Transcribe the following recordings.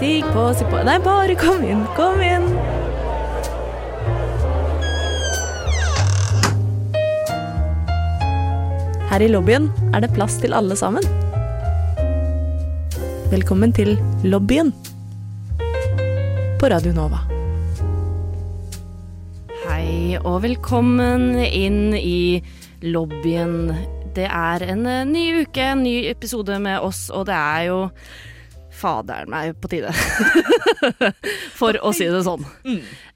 Stig på, si på Nei, bare kom inn, kom inn. Her i lobbyen er det plass til alle sammen. Velkommen til lobbyen på Radio Nova. Hei og velkommen inn i lobbyen. Det er en eh, ny uke, en ny episode med oss, og det er jo faderen meg på tide. For å si det sånn.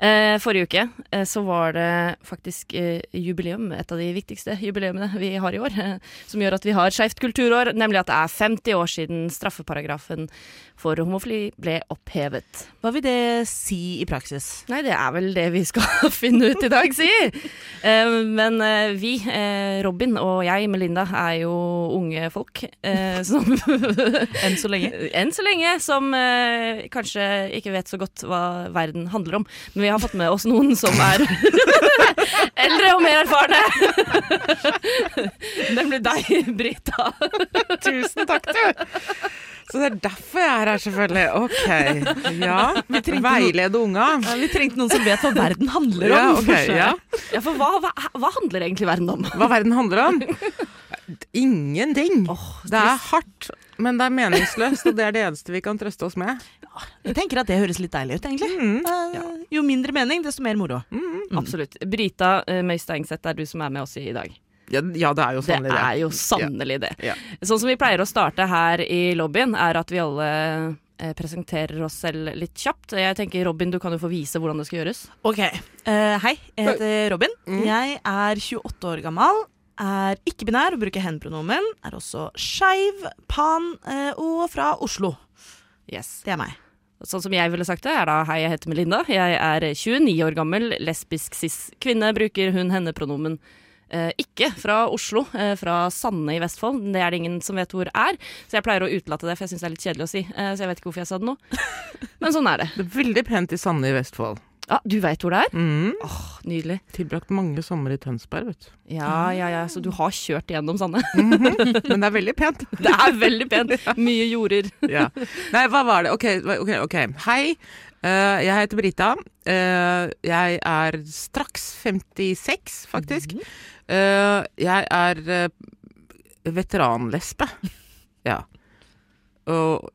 Eh, forrige uke eh, så var det faktisk eh, jubileum, et av de viktigste jubileumene vi har i år, som gjør at vi har Skeivt kulturår, nemlig at det er 50 år siden straffeparagrafen for homofili ble opphevet. Hva vil det si i praksis? Nei, det er vel det vi skal finne ut i dag, si. Eh, men eh, vi, Robin og jeg, Melinda, er jo unge folk som Enn så lenge. Enn så lenge, som kanskje ikke vet så godt hva verden handler om. Men vi har fått med oss noen som er eldre og mer erfarne. Nemlig deg, Brita. Tusen takk, du. Så det er derfor jeg er her, selvfølgelig. Ok. Ja. Veilede unga. Ja, vi trengte noen som vet hva verden handler om. Ja, okay, Ja. Ja, for hva, hva, hva handler egentlig verden om? Hva verden handler om? Ingenting. Oh, Det er hardt, men det er meningsløst, og det er det eneste vi kan trøste oss med. Jeg tenker at det høres litt deilig ut, egentlig. Mm. Eh, Jo mindre mening, desto mer moro. Absolutt. Brita uh, er du som er med oss i dag. Ja, ja, det er jo sannelig det. er jo sannelig det. Ja. Sånn som vi pleier å starte her i lobbyen, er at vi alle eh, presenterer oss selv litt kjapt. Jeg tenker Robin, du kan jo få vise hvordan det skal gjøres. Ok. Uh, hei, jeg heter Robin. Jeg er 28 år gammel. Er ikke-binær og bruker hen-pronomen. Er også skeiv, pan uh, og fra Oslo. Yes. Det er meg. Sånn som jeg ville sagt det, er da hei, jeg heter Melinda. Jeg er 29 år gammel, lesbisk cis-kvinne, bruker hun henne-pronomen. Eh, ikke fra Oslo, eh, fra Sanne i Vestfold. Det er det ingen som vet hvor er. Så jeg pleier å utelate det, for jeg syns det er litt kjedelig å si. Eh, så jeg vet ikke hvorfor jeg sa det nå. Men sånn er det. Det er veldig pent i Sanne i Vestfold. Ja, Du veit hvor det er? Mm. Åh, Nydelig. Tilbrakt mange somre i Tønsberg, vet du. Ja, ja, ja. Så du har kjørt gjennom Sanne? Men det er veldig pent. Det er veldig pent. Mye jorder. Ja. Nei, hva var det? Ok, ok. okay. Hei, Uh, jeg heter Brita. Uh, jeg er straks 56, faktisk. Eh, jeg er veteranlesbe. Ja. Og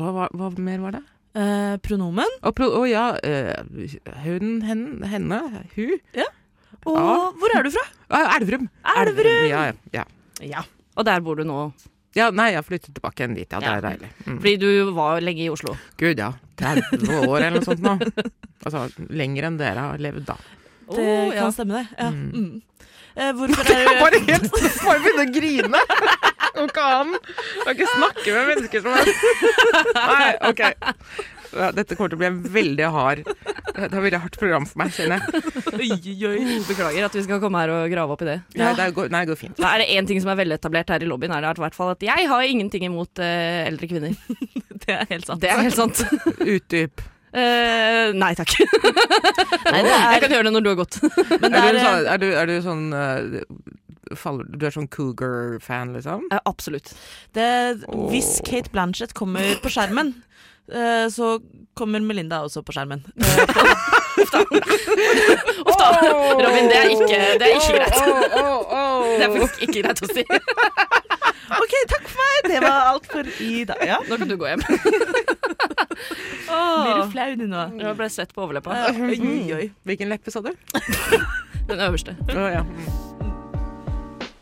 hva, hva, hva mer var det? Eh, pronomen. Å pro- å ja, eh, hun, hen, henne, hun. Og Ja. hvor er du fra? Ah, Elverum. Elverum! Ja, ja. Ja. Og der bor du nå. ja, nei, jeg flyttet tilbake igjen dit. Ja, det er deilig. Mm. Fordi du var lenge i Oslo. Gud, ja. 30 år eller noe sånt nå. Altså, lenger enn dere har levd, da. Det ja. kan stemme, det. Ja. Mm. Mm. Eh, hvorfor er du Bare helt Bare begynne å grine! Går ikke an. Kan ikke snakke med mennesker som er Nei, OK. Dette kommer til å bli en veldig hard Det har veldig hardt program for meg, kjenner jeg. Oi, oi, oi. Beklager at vi skal komme her og grave opp i det. Nei, det går, nei, det går fint. Da er det én ting som er veletablert her i lobbyen, er det i hvert fall at jeg har ingenting imot uh, eldre kvinner. Det er helt sant. Det er helt sant. Utdyp. Uh, nei takk. Nei, det Jeg er, kan gjøre det når du har gått. men Er det du er, sånn, er du, er du sånn eh, faller, Du er sånn Cougar-fan, liksom? Eh, absolutt. det, hvis Kate Blanchett kommer på skjermen, eh, så kommer Melinda også på skjermen. Uff da. Robin, det er ikke, det er ikke greit. Det er faktisk ikke greit å si. OK, takk for meg! Det var alt for i dag. Ja. Nå kan du gå hjem. Blir du flau du nå? Jeg ble svett på overleppa. Ja, Oi, oi, oi. Hvilken leppe sa du? Den øverste. Oh, ja.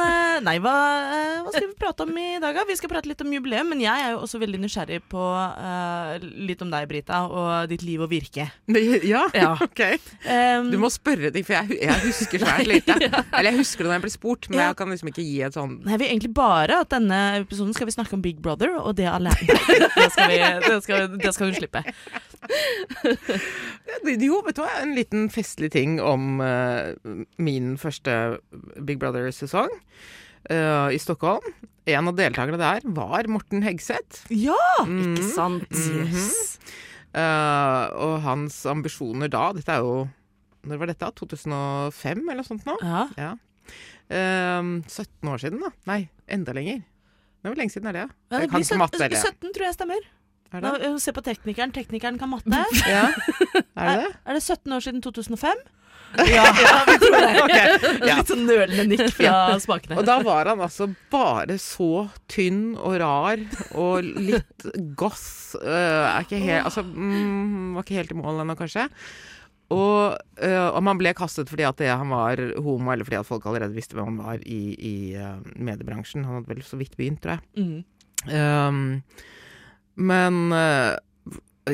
Men eh, nei, hva, eh, hva skal vi prate om i dag, da? Vi skal prate litt om jubileum, men jeg er jo også veldig nysgjerrig på uh, litt om deg, Brita, og ditt liv og virke. Ja, Ja. ok. Um, Du må spørre ting, for jeg, jeg husker svært lite. Eller jeg husker det når jeg blir spurt, men Ja. jeg kan liksom ikke gi et sånn Nei, vi egentlig bare at denne episoden skal vi snakke om Big Brother, og det alene. Det skal, vi, det skal, det skal hun slippe. Jo, vet du hva, en liten festlig ting om uh, min første Big Brother-sesong eh, i Stockholm. En av deltakerne der var Morten Hegseth. Ja! Mm. Ikke sant? Yes. Uh, og hans ambisjoner da Dette er jo Når var dette? 2005 eller noe sånt nå? Ja. Ja. Uh, 17 år siden, da. Nei, enda lenger. Det er Hvor lenge siden er det? Ja, det blir ikke matte, eller? 17, tror jeg stemmer. Er det? Da, se på teknikeren. Teknikeren kan matte. Ja. Er det det? Er det 17 år siden 2005? Ja, vi tror det. okay. ja. Litt sånn nølende nikk fra spakene. Og da var han altså bare så tynn og rar og litt goss. Uh, er ikke helt, altså, mm, var ikke helt i mål ennå, kanskje. Og, uh, om han ble kastet fordi at det, han var homo, eller fordi at folk allerede visste hvem han var i, i uh, mediebransjen. Han hadde vel så vidt begynt, tror jeg. Mm. Um, men øh,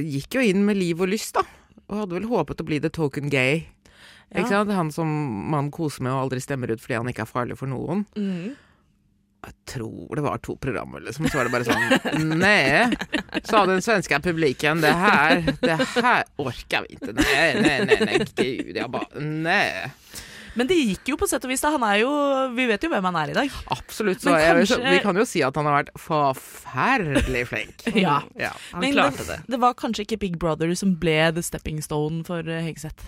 gikk jo inn med liv og lyst, da. Og hadde vel håpet å bli the token gay. Ja. Han som man koser med og aldri stemmer ut fordi han ikke er farlig for noen. Mm. Jeg tror det var to programmer, liksom. Så var det bare sånn Nei, sa den svenske publiken. Det her, det her orker vi ikke. Nei, nei, nei, nei, gud. Jeg bare Nei. Men det gikk jo på sett og vis. da Han jo Vi vet jo hvem han er i dag. Absolutt. Så kanskje- vi kan jo si at han har vært forferdelig flink. Ja. Ja. Han Men klarte det. Det var kanskje ikke Big Brother som ble the stepping stone for eh, Hegseth.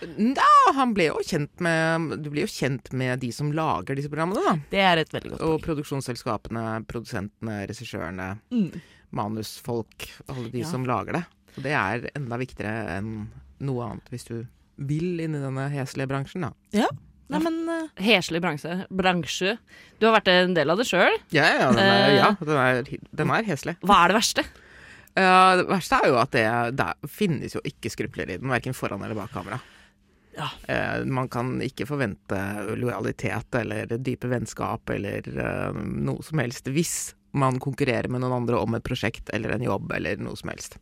Da, han ble jo kjent med Du blir jo kjent med de som lager disse programmene, da. Det er et veldig godt Og produksjonsselskapene, produsentene, regissørene, Mm. manusfolk. Alle de Ja. som lager det. Og det er enda viktigere enn noe annet hvis du vil inn i denne heslige bransjen, da. Nei, men uh... Heslig bransje. bransje. Du har vært en del av det sjøl. Ja, ja, den er, Eh. ja, den er, den er heslig. Hva er det verste? Uh, det verste er jo at det, det finnes jo ikke skrupler i den, verken foran eller bak kamera. Ja. Eh, man kan ikke forvente lojalitet eller dype vennskap eller eh, noe som helst hvis man konkurrerer med noen andre om et prosjekt eller en jobb eller noe som helst.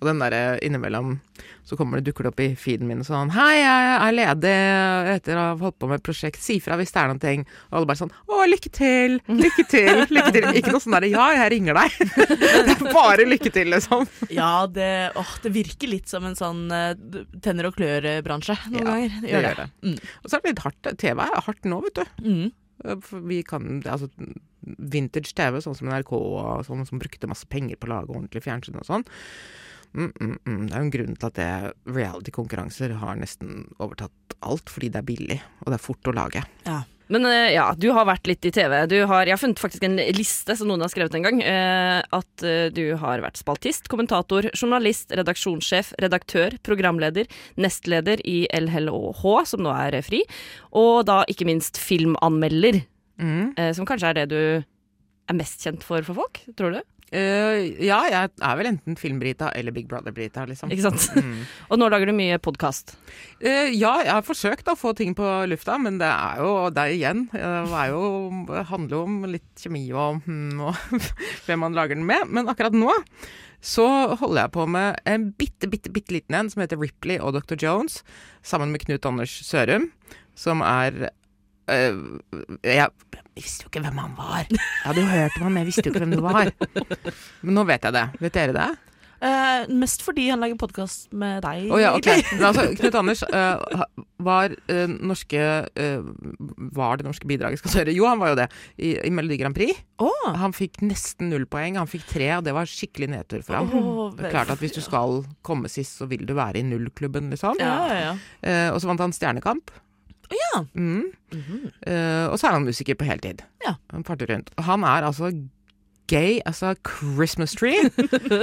Og den derre innimellom så kommer det, dukker det opp i feeden min sånn Hei, jeg er ledig etter å ha holdt på med et prosjekt, si fra hvis det er noen ting. Og alle bare sånn Å, lykke til! Lykke til! Lykke til! Ikke noe sånn derre Ja, jeg ringer deg. det er bare lykke til, liksom. ja, det, åh, det virker litt som en sånn eh, tenner og klør-bransje noen Ja, ganger. Det gjør det. Mm. Og så er det litt hardt. TV er hardt nå, vet du. Mm. Vi kan Altså vintage TV, sånn som NRK og sånn, som brukte masse penger på å lage ordentlig fjernsyn og sånn. Mm, mm, mm. Det er jo en grunn til at reality-konkurranser har nesten overtatt alt, fordi det er billig, og det er fort å lage. Men eh, ja, du har vært litt i TV. Har, jeg har funnet faktisk en liste som noen har skrevet en gang. eh, at eh, du har vært spaltist, kommentator, journalist, redaksjonssjef, redaktør, programleder, nestleder i LHH, som nå er fri, og da ikke minst filmanmelder, Mm. eh, som kanskje er det du er mest kjent for for folk, tror du? Uh, ja, jeg er vel enten Film-Brita eller Big Brother-Brita, liksom. Ikke sant? Mm. Og nå lager du mye podkast. Uh, ja, jeg har forsøkt å få ting på lufta, men det er jo det er igjen. eh, Det er jo, handler jo om litt kjemi og, hmm, og hvem man lager den med. Men akkurat nå så holder jeg på med en bitte, bitte, bitte liten en som heter Ripley og Dr. Jones, sammen med Knut Anders Sørum, som er eh, Jeg visste jo ikke hvem han var. Jeg hadde jo hørt om ham, men jeg visste jo ikke hvem det var. Men nå vet jeg det. Vet dere det? Uh, mest fordi han lager podkast med deg. Å ja, ok. Men altså, Knut Anders uh, var, uh, norske, eh, var det norske bidraget, skal jeg høre? Jo, han var jo det. I, i Melodi Grand Prix. Oh. Han fikk nesten null poeng. Han fikk tre, og det var skikkelig nedtur for ham. Oh, Det klart at hvis du skal komme sist, så vil du være i nullklubben, liksom. Ja, ja, ja. Eh, og så vant han Stjernekamp. Ja. Mm. Eh, og så er han musiker på heltid. Ja. Han farter rundt. Og han er altså gay, altså Christmas tree.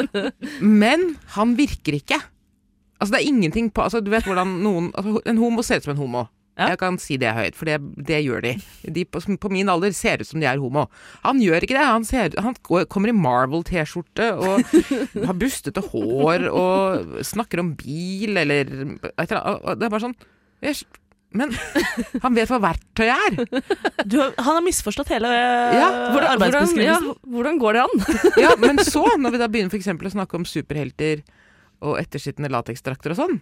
Men han virker ikke. Altså det er ingenting på altså Du vet hvordan noen altså, En homo ser ut som en homo. Ja. Jeg kan si det høyt, for det, det gjør de. De på, på min alder ser ut som de er homo. Han gjør ikke det. Han, ser, han kommer i Marvel-T-skjorte og har bustete hår og snakker om bil eller et eller annet. Det er bare sånn jeg, Men han vet hva verktøyet er! Du, han har misforstått hele Ja, uh, Hvordan, ja, hvordan går det an? Ja, Men så, når vi da begynner for å snakke om superhelter og ettersittende lateksdrakter og sånn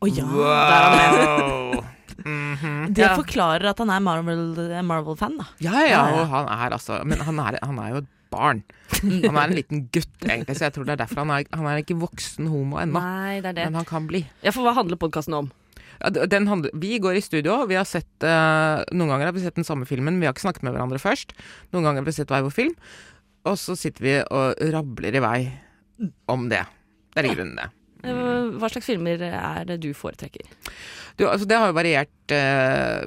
Å ja. Wow! Mhm. Det Ja. forklarer at han er Marvel- Marvel-fan, da. Ja, ja, Ja, ja. og han er altså Men han er, han er jo et barn. Han er en liten gutt, egentlig, så jeg tror det er derfor han er, han er ikke voksen homo ennå. Det det. Men han kan bli. Ja, for hva handler podkasten om? Handler, vi går i studio, vi har sett eh, Noen ganger har vi sett den samme filmen, vi har ikke snakket med hverandre først. Noen ganger har vi sett hver vår film. Og så sitter vi og rabler i vei om det. Det er i grunnen det. Eh, Hva slags filmer er det du foretrekker? Du, altså, det har jo variert eh,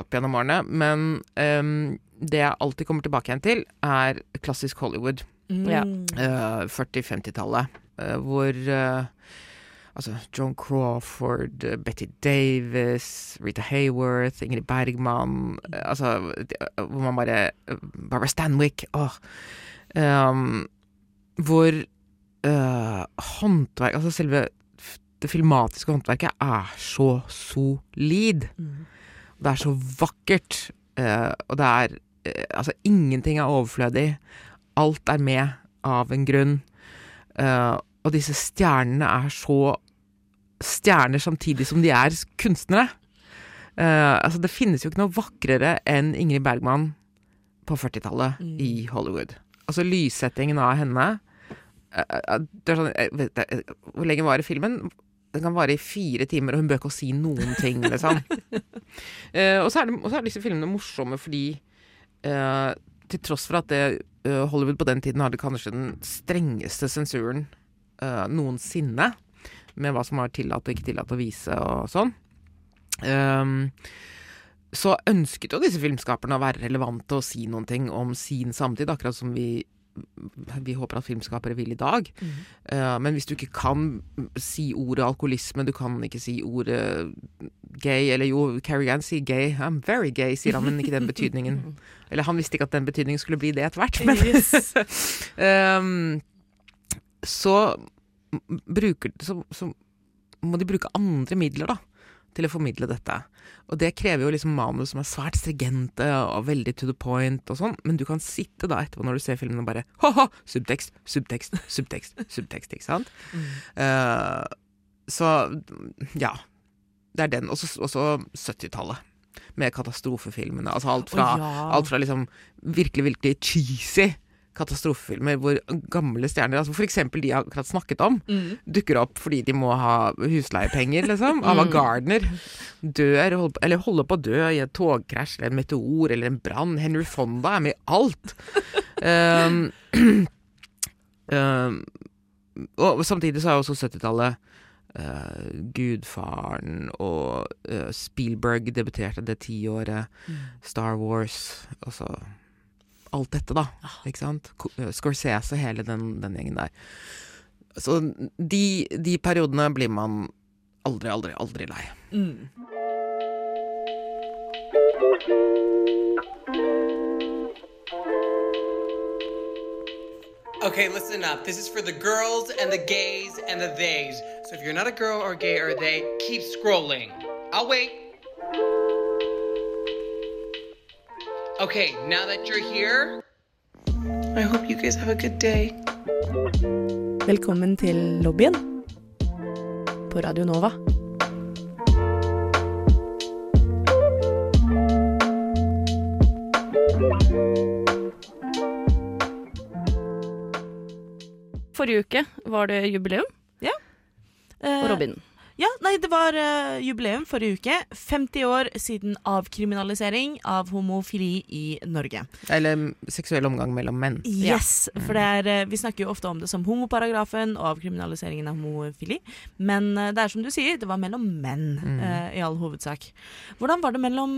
opp gjennom årene, men ehm, det jeg alltid kommer tilbake igjen til, er klassisk Hollywood. Mm. eh, 40-50-tallet, eh, hvor eh, altså John Crawford, eh, Betty Davis, Rita Hayworth, Ingrid Bergman eh, Altså eh, hvor man bare Barbara Stanwyck åh. Um, hvor uh, håndverk Altså selve det filmatiske håndverket er så solid. Mm. Det er så vakkert, Uh, og det er uh, Altså, ingenting er overflødig. Alt er med av en grunn. Uh, og disse stjernene er så stjerner samtidig som de er kunstnere. Uh, altså, det finnes jo ikke noe vakrere enn Ingrid Bergman på 40-tallet Mm. i Hollywood. Altså, lyssettingen av henne uh, det sånn, jeg vet, Hvor lenge varer filmen? Den kan vare i fire timer, og hun bør ikke si noen ting, liksom. uh, og, så er det, og så er disse filmene morsomme fordi til tross for at det, Hollywood på den tiden hadde kanskje den strengeste sensuren noensinne, med hva som var tillatt og ikke tillatt å vise og sånn, Um, så ønsket jo disse filmskaperne å være relevante og si noen ting om sin samtid, akkurat som vi vi håper at filmskapere vil i dag. Eh, men hvis du ikke kan si ordet alkoholisme, du kan ikke si ordet gay, eller jo, Carrie Gann sier gay. I'm very gay, sier han, men ikke den betydningen. Eller han visste ikke at den betydningen skulle bli det etter hvert. Men. Ehm, så bruker så, så må de bruke andre midler da til å formidle dette. Og det krever jo liksom manus som er svært stringente og veldig to the point og sånn, men du kan sitte da etterpå når du ser filmen og bare ha-ha, subtekst, subtekst, subtekst, subtekst, ikke sant? Eh, så ja. Det er den. Og så- 70-tallet. Med katastrofefilmene. Altså alt fra oh, ja. Alt fra liksom virkelig, virkelig cheesy katastrofefilmer hvor gamle stjerner, altså eksempel de jeg akkurat snakket om, Mm. dukker opp fordi de må ha husleiepenger, liksom. Ava Gardner dør, eller holder på å dø i et togkrasj eller en meteor eller en brann. Henry Fonda er med i alt. um, um, og samtidig så er også 70-tallet uh, Gudfaren og uh, Spielberg debuterte det tiåret. Star Wars, altså Alt dette, da. Ikke sant? Scorsese og hele den, den gjengen der. Så de, de periodene blir man aldri, aldri, aldri lei. Mm. Okay, listen up. This is for the girls and the gays and the theys. So if you're not a girl or gay or they, keep scrolling. I'll wait. Okay, now that you're here, I hope you guys have a good day. Velkommen til lobbyen på Radio Nova. Forrige uke var det jubileum Eh, og Robin. Ja, nei, det var uh, jubileum forrige uke. 50 år siden avkriminalisering av homofili i Norge. Eller mm, seksuell omgang mellom menn. Yes, for det er, uh, Vi snakker jo ofte om det som homoparagrafen og avkriminaliseringen av homofili. Men uh, det er som du sier, det var mellom menn eh, i all hovedsak. Hvordan var det mellom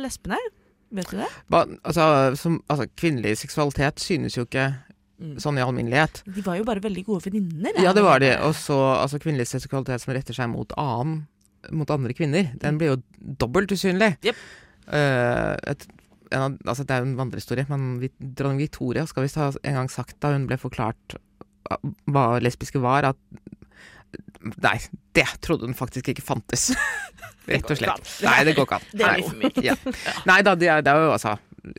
lesbene? Vet du det? Ba, altså, som, altså, kvinnelig seksualitet synes jo ikke sånn i alminnelighet. De var jo bare veldig gode venninner. Ja, det var de. Og så altså, kvinnelig seksualitet som retter seg mot annen mot andre kvinner, den blir jo dobbelt usynlig. Yep. Uh, et, en av, altså, det er jo en vandrehistorie, men vi, dronning Victoria skal visst ha en gang sagt da hun ble forklart hva lesbiske var, at Nei, det trodde hun faktisk ikke fantes. Rett og slett. Nei, det går ikke an. Det er litt for mye. Ja. Nei da, det er, det er jo altså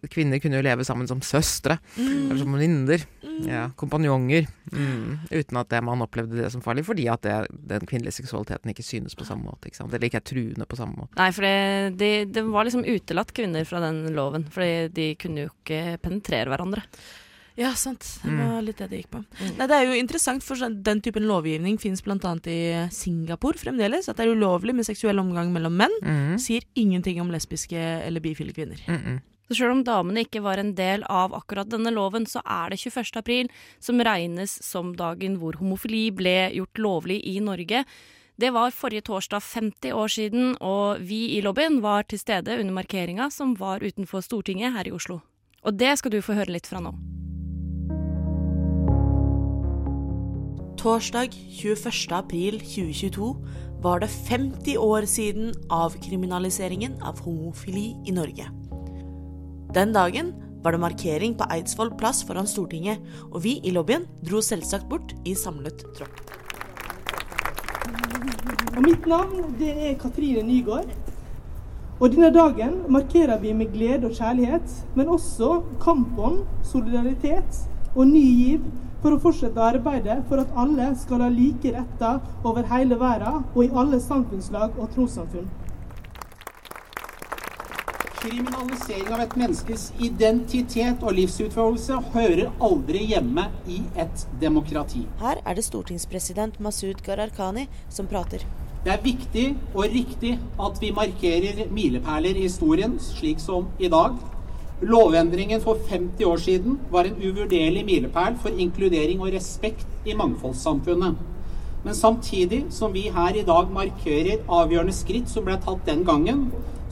Kvinner kunne jo leve sammen som søstre, Mm. eller som venninner, ja, kompanjonger, mm, uten at det, man opplevde det som farlig, fordi at det, den kvinnelige seksualiteten ikke synes på samme måte. Ikke sant? Eller ikke er truende på samme måte. Nei, for det, de, det var liksom utelatt kvinner fra den loven, for de kunne jo ikke penetrere hverandre. Ja, sant. Det Mm. var litt det det gikk på. Nei, det er jo interessant, for sånn- den typen lovgivning finnes bl.a. i Singapore fremdeles. At det er ulovlig med seksuell omgang mellom menn. Mm, Sier ingenting om lesbiske eller bifile kvinner. mm, mm. Så selv om damene ikke var en del av akkurat denne loven, så er det 21. april som regnes som dagen hvor homofili ble gjort lovlig i Norge. Det var forrige torsdag 50 år siden, og vi i lobbyen var til stede under markeringa som var utenfor Stortinget her i Oslo. Og det skal du få høre litt fra nå. Torsdag 21. april 2022 var det 50 år siden avkriminaliseringen av homofili i Norge. Den dagen var det markering på Eidsvoll plass foran Stortinget, og vi i lobbyen dro selvsagt bort i samlet tropp. Og mitt navn det er Katrine Nygaard. Og denne dagen markerer vi med glede og kjærlighet, men også kampånd, solidaritet og ny giv for å fortsette arbeidet for at alle skal ha like retter over hele verden og i alle samfunnslag og trossamfunn. Kriminalisering av et menneskes identitet og livsutførelse hører aldri hjemme i et demokrati. Her er det stortingspresident Masud Gharahkhani som prater. Det er viktig og riktig at vi markerer milepæler i historien, slik som i dag. Lovendringen for 50 år siden var en uvurderlig milepæl for inkludering og respekt i mangfoldssamfunnet. Men samtidig som vi her i dag markerer avgjørende skritt som ble tatt den gangen,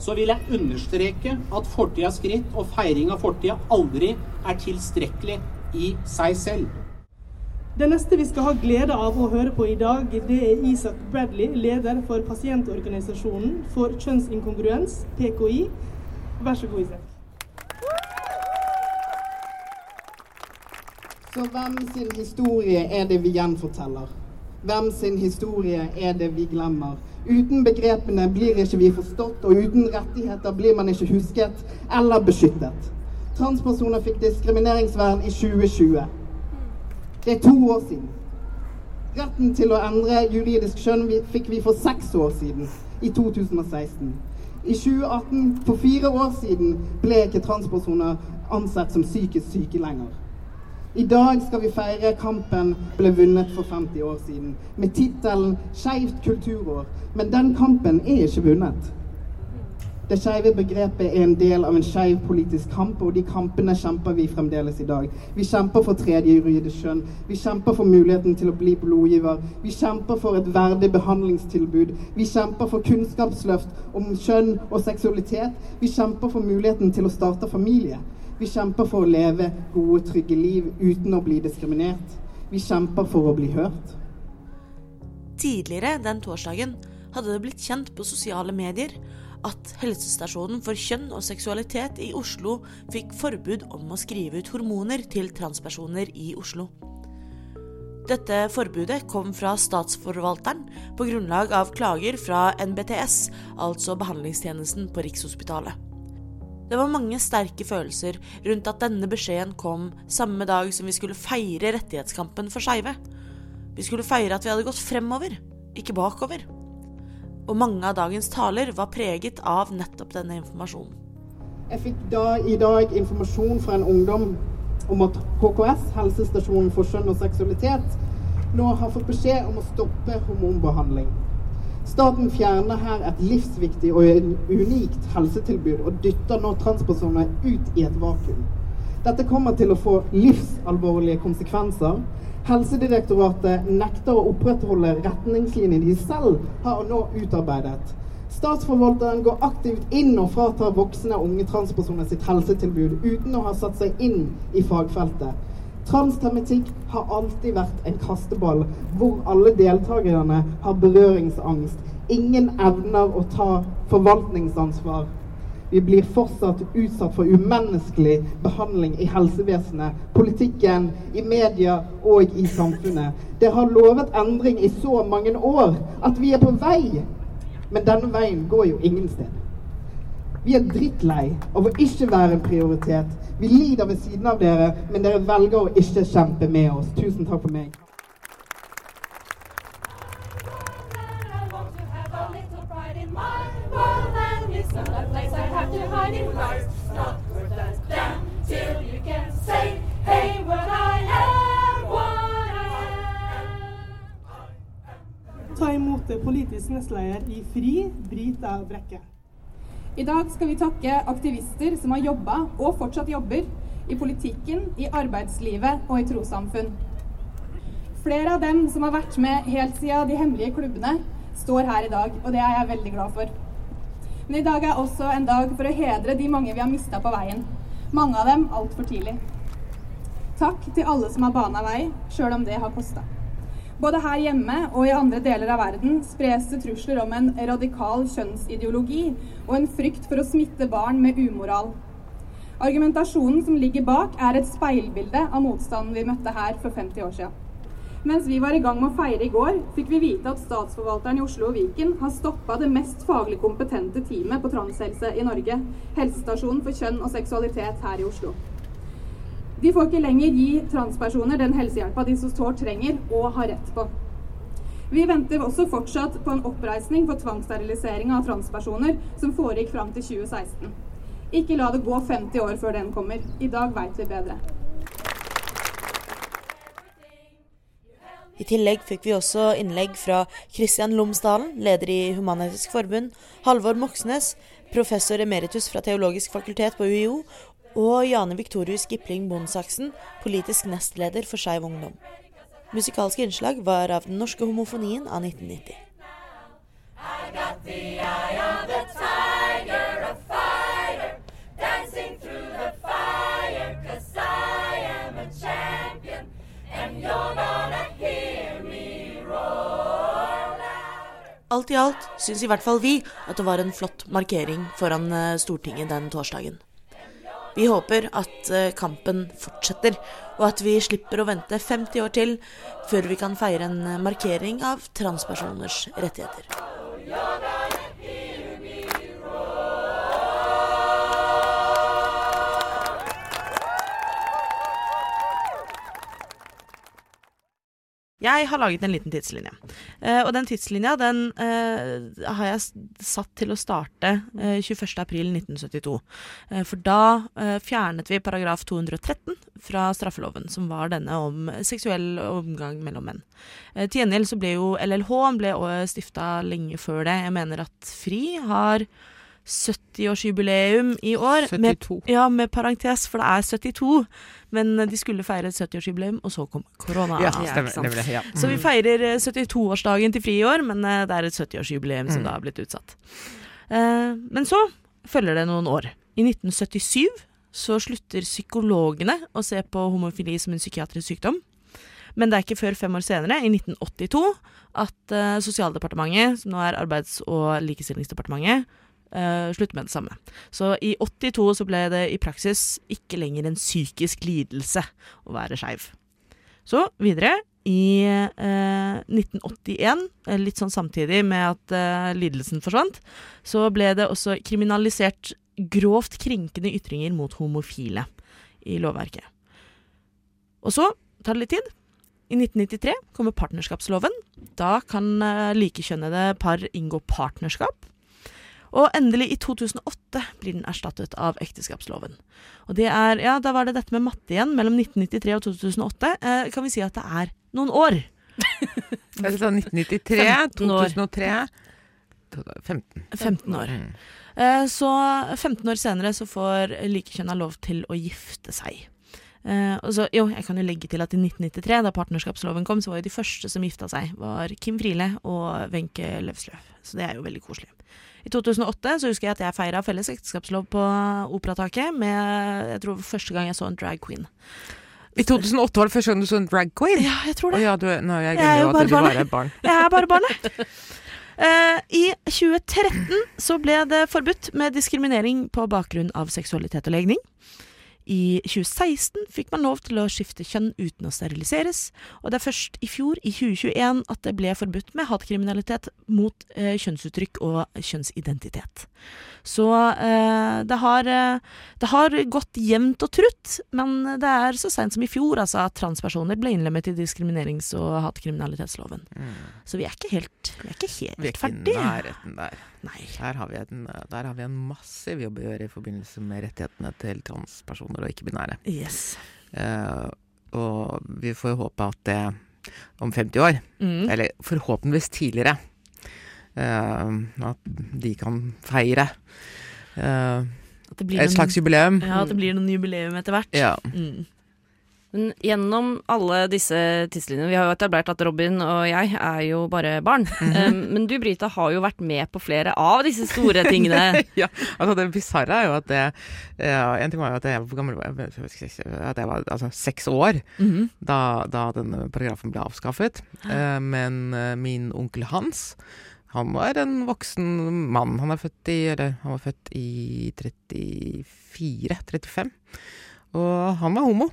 så vil jeg understreke at fortidas skritt og feiring av fortida aldri er tilstrekkelig i seg selv. Det neste vi skal ha glede av å høre på i dag, det er Isak Bradley, leder for pasientorganisasjonen for kjønnsinkongruens, PKI. Vær så god, Isak. Så hvem sin historie er det vi gjenforteller? Hvem sin historie er det vi glemmer? Uten begrepene blir ikke vi forstått, og uten rettigheter blir man ikke husket eller beskyttet. Transpersoner fikk diskrimineringsvern i 2020. Det er to år siden. Retten til å endre juridisk kjønn fikk vi for seks år siden, i 2016. I 2018, for fire år siden, ble ikke transpersoner ansett som psykisk syke lenger. I dag skal vi feire kampen ble vunnet for 50 år siden, med tittelen 'Skeivt kulturår'. Men den kampen er ikke vunnet. Det skeive begrepet er en del av en skeiv politisk kamp, og de kampene kjemper vi fremdeles i dag. Vi kjemper for tredje juridisk kjønn. Vi kjemper for muligheten til å bli blodgiver. Vi kjemper for et verdig behandlingstilbud. Vi kjemper for kunnskapsløft om kjønn og seksualitet. Vi kjemper for muligheten til å starte familie. Vi kjemper for å leve gode, trygge liv uten å bli diskriminert. Vi kjemper for å bli hørt. Tidligere den torsdagen hadde det blitt kjent på sosiale medier at helsestasjonen for kjønn og seksualitet i Oslo fikk forbud om å skrive ut hormoner til transpersoner i Oslo. Dette forbudet kom fra statsforvalteren på grunnlag av klager fra NBTS, altså behandlingstjenesten på Rikshospitalet. Det var mange sterke følelser rundt at denne beskjeden kom samme dag som vi skulle feire rettighetskampen for skeive. Vi skulle feire at vi hadde gått fremover, ikke bakover. Og mange av dagens taler var preget av nettopp denne informasjonen. Jeg fikk da i dag informasjon fra en ungdom om at HKS, helsestasjonen for kjønn og seksualitet, nå har fått beskjed om å stoppe hormonbehandling. Staten fjerner her et livsviktig og unikt helsetilbud og dytter nå transpersoner ut i et vakuum. Dette kommer til å få livsalvorlige konsekvenser. Helsedirektoratet nekter å opprettholde retningslinjene de selv har nå utarbeidet. Statsforvalteren går aktivt inn og fratar voksne og unge transpersoner sitt helsetilbud uten å ha satt seg inn i fagfeltet. Transtematikk har alltid vært en kasteball hvor alle deltakerne har berøringsangst. Ingen evner å ta forvaltningsansvar. Vi blir fortsatt utsatt for umenneskelig behandling i helsevesenet, politikken, i media og i samfunnet. Dere har lovet endring i så mange år at vi er på vei. Men denne veien går jo ingen sted. Vi er drittlei av å ikke være en prioritet. Vi lider ved siden av dere, men dere velger å ikke kjempe med oss. Tusen takk for meg. Ta imot politisk nestleder i FRI, Brita Brekke. I dag skal vi takke aktivister som har jobba, og fortsatt jobber, i politikken, i arbeidslivet og i trossamfunn. Flere av dem som har vært med helt siden de hemmelige klubbene, står her i dag, og det er jeg veldig glad for. Men i dag er også en dag for å hedre de mange vi har mista på veien. Mange av dem altfor tidlig. Takk til alle som har bana vei, sjøl om det har kosta. Både her hjemme og i andre deler av verden spres det trusler om en radikal kjønnsideologi og en frykt for å smitte barn med umoral. Argumentasjonen som ligger bak, er et speilbilde av motstanden vi møtte her for 50 år siden. Mens vi var i gang med å feire i går, fikk vi vite at statsforvalteren i Oslo og Viken har stoppa det mest faglig kompetente teamet på transhelse i Norge, helsestasjonen for kjønn og seksualitet her i Oslo. De får ikke lenger gi transpersoner den helsehjelpa de så sårt trenger og har rett på. Vi venter også fortsatt på en oppreisning for tvangssterilisering av transpersoner som foregikk fram til 2016. Ikke la det gå 50 år før den kommer. I dag veit vi bedre. I tillegg fikk vi også innlegg fra Kristian Lomsdalen, leder i Human-Etisk Forbund, Halvor Moxnes, professor emeritus fra Teologisk fakultet på UiO, og Jane Victorius Gipling Bondsaksen, politisk nestleder for Skeiv Ungdom. Musikalske innslag var av Den norske homofonien av 1990. Alt i alt syns i hvert fall vi at det var en flott markering foran eh, Stortinget den torsdagen. Vi håper at eh, kampen fortsetter, og at vi slipper å vente 50 år til før vi kan feire en eh, markering av transpersoners rettigheter. Jeg har laget en liten tidslinje. Uh, og den tidslinja den uh, har jeg satt til å starte uh, 21.4.1972. Uh, for da eh, fjernet vi paragraf 213 fra straffeloven, som var denne om seksuell omgang mellom menn. Til gjengjeld så ble jo LLH ble stifta lenge før det. Jeg mener at FRI har 70-årsjubileum i år. Med, 72. ja, med parentes, for det er 72. Men de skulle feire et 70-årsjubileum, og så kom korona. Ja, Ja, stemmer. Så vi feirer eh, 72-årsdagen til FRI i år, men eh, det er et 70-årsjubileum som Mm. da har blitt utsatt. Eh, Men så følger det noen år. I 1977 så slutter psykologene å se på homofili som en psykiatrisk sykdom. Men det er ikke før fem år senere, i 1982, at eh, Sosialdepartementet, som nå er Arbeids- og likestillingsdepartementet, eh, slutte med det samme. Så i 82 så ble det i praksis ikke lenger en psykisk lidelse å være skeiv. Så videre, i eh, 1981, eh, litt sånn samtidig med at eh, lidelsen forsvant, så ble det også kriminalisert grovt krenkende ytringer mot homofile i lovverket. Og så tar det litt tid. I 1993 kommer partnerskapsloven. Da kan likekjønnede par inngå partnerskap. Og endelig, i 2008, blir den erstattet av ekteskapsloven. Og det er, ja, da var det dette med matte igjen, mellom 1993 og 2008. Eh, kan vi si at det er noen år? Jeg sa 1993, 15 år. 2003 15. 15 år. Mm. Eh, Så 15 år senere så får likekjønna lov til å gifte seg. Eh, og så, jo, jeg kan jo legge til at i 1993, da partnerskapsloven kom, så var jo de første som gifta seg, var Kim Friele og Wenche Løvsløv. Så det er jo veldig koselig. I 2008 så husker jeg at jeg feira felles ekteskapslov på Operataket med jeg tror første gang jeg så en drag queen. I 2008 var det første gang du så en drag queen? Ja, jeg tror det. ja, du, nå, jeg er glemmer jo at du bare er barn. Jeg er bare barnet. Uh, I 2013 så ble det forbudt med diskriminering på bakgrunn av seksualitet og legning. I 2016 fikk man lov til å skifte kjønn uten å steriliseres, og det er først i fjor, i 2021, at det ble forbudt med hatkriminalitet mot eh, kjønnsuttrykk og kjønnsidentitet. Så eh, det, har, eh, det har gått jevnt og trutt, men det er så seint som i fjor altså, at transpersoner ble innlemmet i diskriminerings- og hatkriminalitetsloven. Så vi er ikke helt, vi er ikke helt Mm. Vi er ikke i nærheten der. Der har, vi en, der har vi en massiv jobb å gjøre i forbindelse med rettighetene til transpersoner og ikke-binære. Yes. Uh, og vi får håpe at det om 50 år, Mm. eller forhåpentligvis tidligere, uh, at de kan feire uh, At det blir et slags jubileum. Ja, at det blir noen jubileum etter hvert. Ja. Mm. Men gjennom alle disse tidslinjene Vi har jo etablert at Robin og jeg er jo bare barn. Mhm. um, men du, Brita, har jo vært med på flere av disse store tingene. ja, altså det bisarre er jo at det ja, En ting var jo at jeg var gammel? At jeg var altså seks år Mhm. da, da denne paragrafen ble avskaffet. Uh, men uh, min onkel Hans han var en voksen mann. Han født i Eller han var født i 34-35. Og han var homo.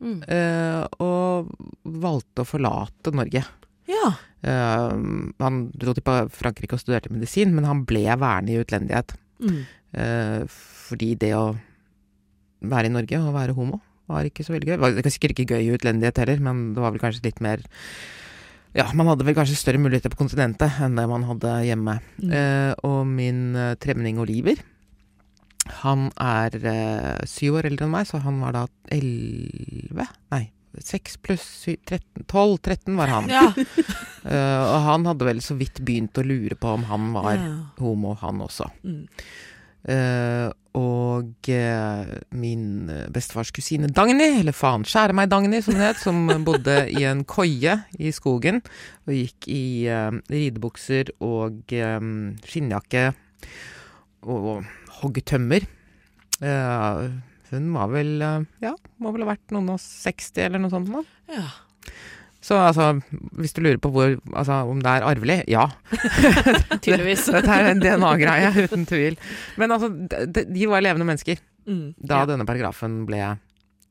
Mm. Eh, og valgte å forlate Norge. Ja. Eh, han dro til Frankrike og studerte medisin, men han ble værende i utlendighet. Mm. Eh, fordi det å være i Norge og være homo var ikke så veldig gøy. Det var sikkert ikke gøy i utlendighet heller, men det var vel kanskje litt mer Ja, man hadde vel kanskje større muligheter på kontinentet enn det man hadde hjemme. Mm. Og min tremenning Oliver, han er eh, syv år eldre enn meg, så han var da elleve Nei, seks pluss 13 12 13 var han. Ja. uh, og han hadde vel så vidt begynt å lure på om han var Ja. homo, han også. Mm. Uh, og uh, min bestefars kusine Dagny, eller faen skjære meg Dagny som hun het, som bodde i en koie i skogen og gikk i uh, ridebukser og um, skinnjakke og, og hogg tømmer. Eh, hun var vel eh, ja, må vel ha vært noen og 60 eller noe sånt. Da. Ja. Så altså, hvis du lurer på hvor, altså, om det er arvelig, ja. Tydeligvis. Det- Dette er en DNA-greie, uten tvil. Men altså, de, de- de var levende mennesker Mm. da ja. denne paragrafen ble,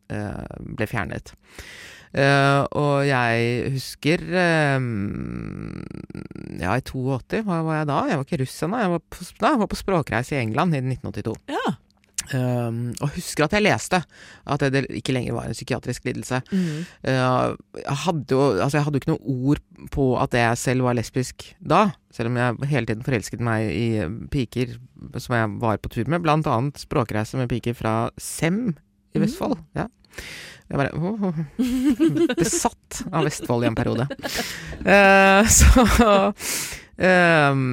eh, ble fjernet. Eh, og jeg husker uh, Ja, i 82, hva var jeg da? Jeg var ikke russ ennå. Jeg jeg var på språkreise i England i 1982. Ja. Um, og husker at jeg leste at det ikke lenger var en psykiatrisk lidelse. Mm. Uh, jeg, hadde jo, altså jeg hadde jo ikke noe ord på at jeg selv var lesbisk da, selv om jeg hele tiden forelsket meg i piker som jeg var på tur med, blant annet språkreise med piker fra Sem i Vestfold. Ja. Jeg bare oh, oh, Besatt av Vestfold i en periode. Uh, så uh,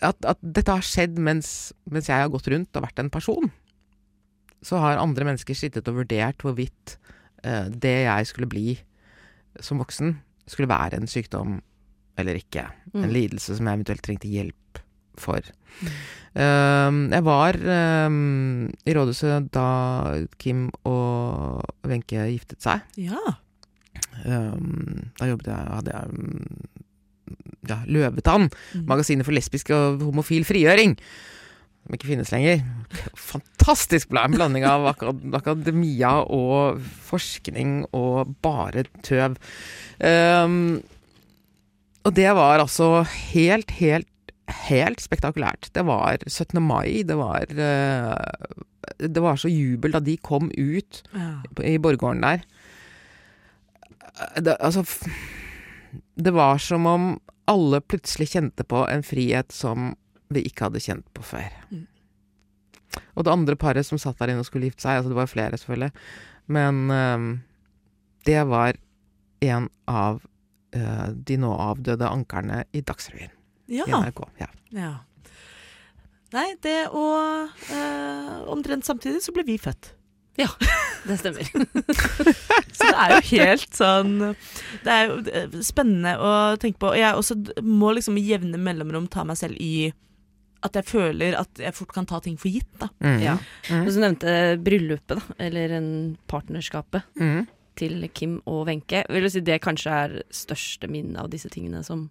at, at dette har skjedd mens, mens jeg har gått rundt og vært en person. Så har andre mennesker sittet og vurdert hvorvidt uh, det jeg skulle bli som voksen, skulle være en sykdom eller ikke. En Mm. lidelse som jeg eventuelt trengte hjelp for. Um, jeg var um, i rådhuset da Kim og Wenche giftet seg. Ja. Um, da jobbet jeg, hadde jeg um, ja, Løvetann, Mm. magasinet for lesbisk og homofil frigjøring. Som ikke finnes lenger. Fantastisk bla- blanding av akad akademia og forskning og bare tøv. Og det var altså helt, helt, helt spektakulært. Det var 17. mai, det var eh, Det var så jubel da de kom ut Ja. i borggården der. Det, altså Det var som om alle plutselig kjente på en frihet som vi ikke hadde kjent på før. Mm. Og det andre paret som satt der inne og skulle gifte seg, altså det var flere selvfølgelig, men ehm, det var en av uh, de nå avdøde ankerne i Dagsrevyen Ja. i NRK. Ja. ja. Nei, det og eh, Omtrent samtidig så ble vi født. Ja, Det stemmer. Så det er jo helt sånn Det er jo spennende å tenke på. Og jeg også må liksom i jevne mellomrom ta meg selv i at jeg føler at jeg fort kan ta ting for gitt. da. Mm. Ja. Mm. Og så nevnte bryllupet, da. Eller en partnerskapet Mm. til Kim og Wenche. Vil du si det kanskje er største minnet av disse tingene som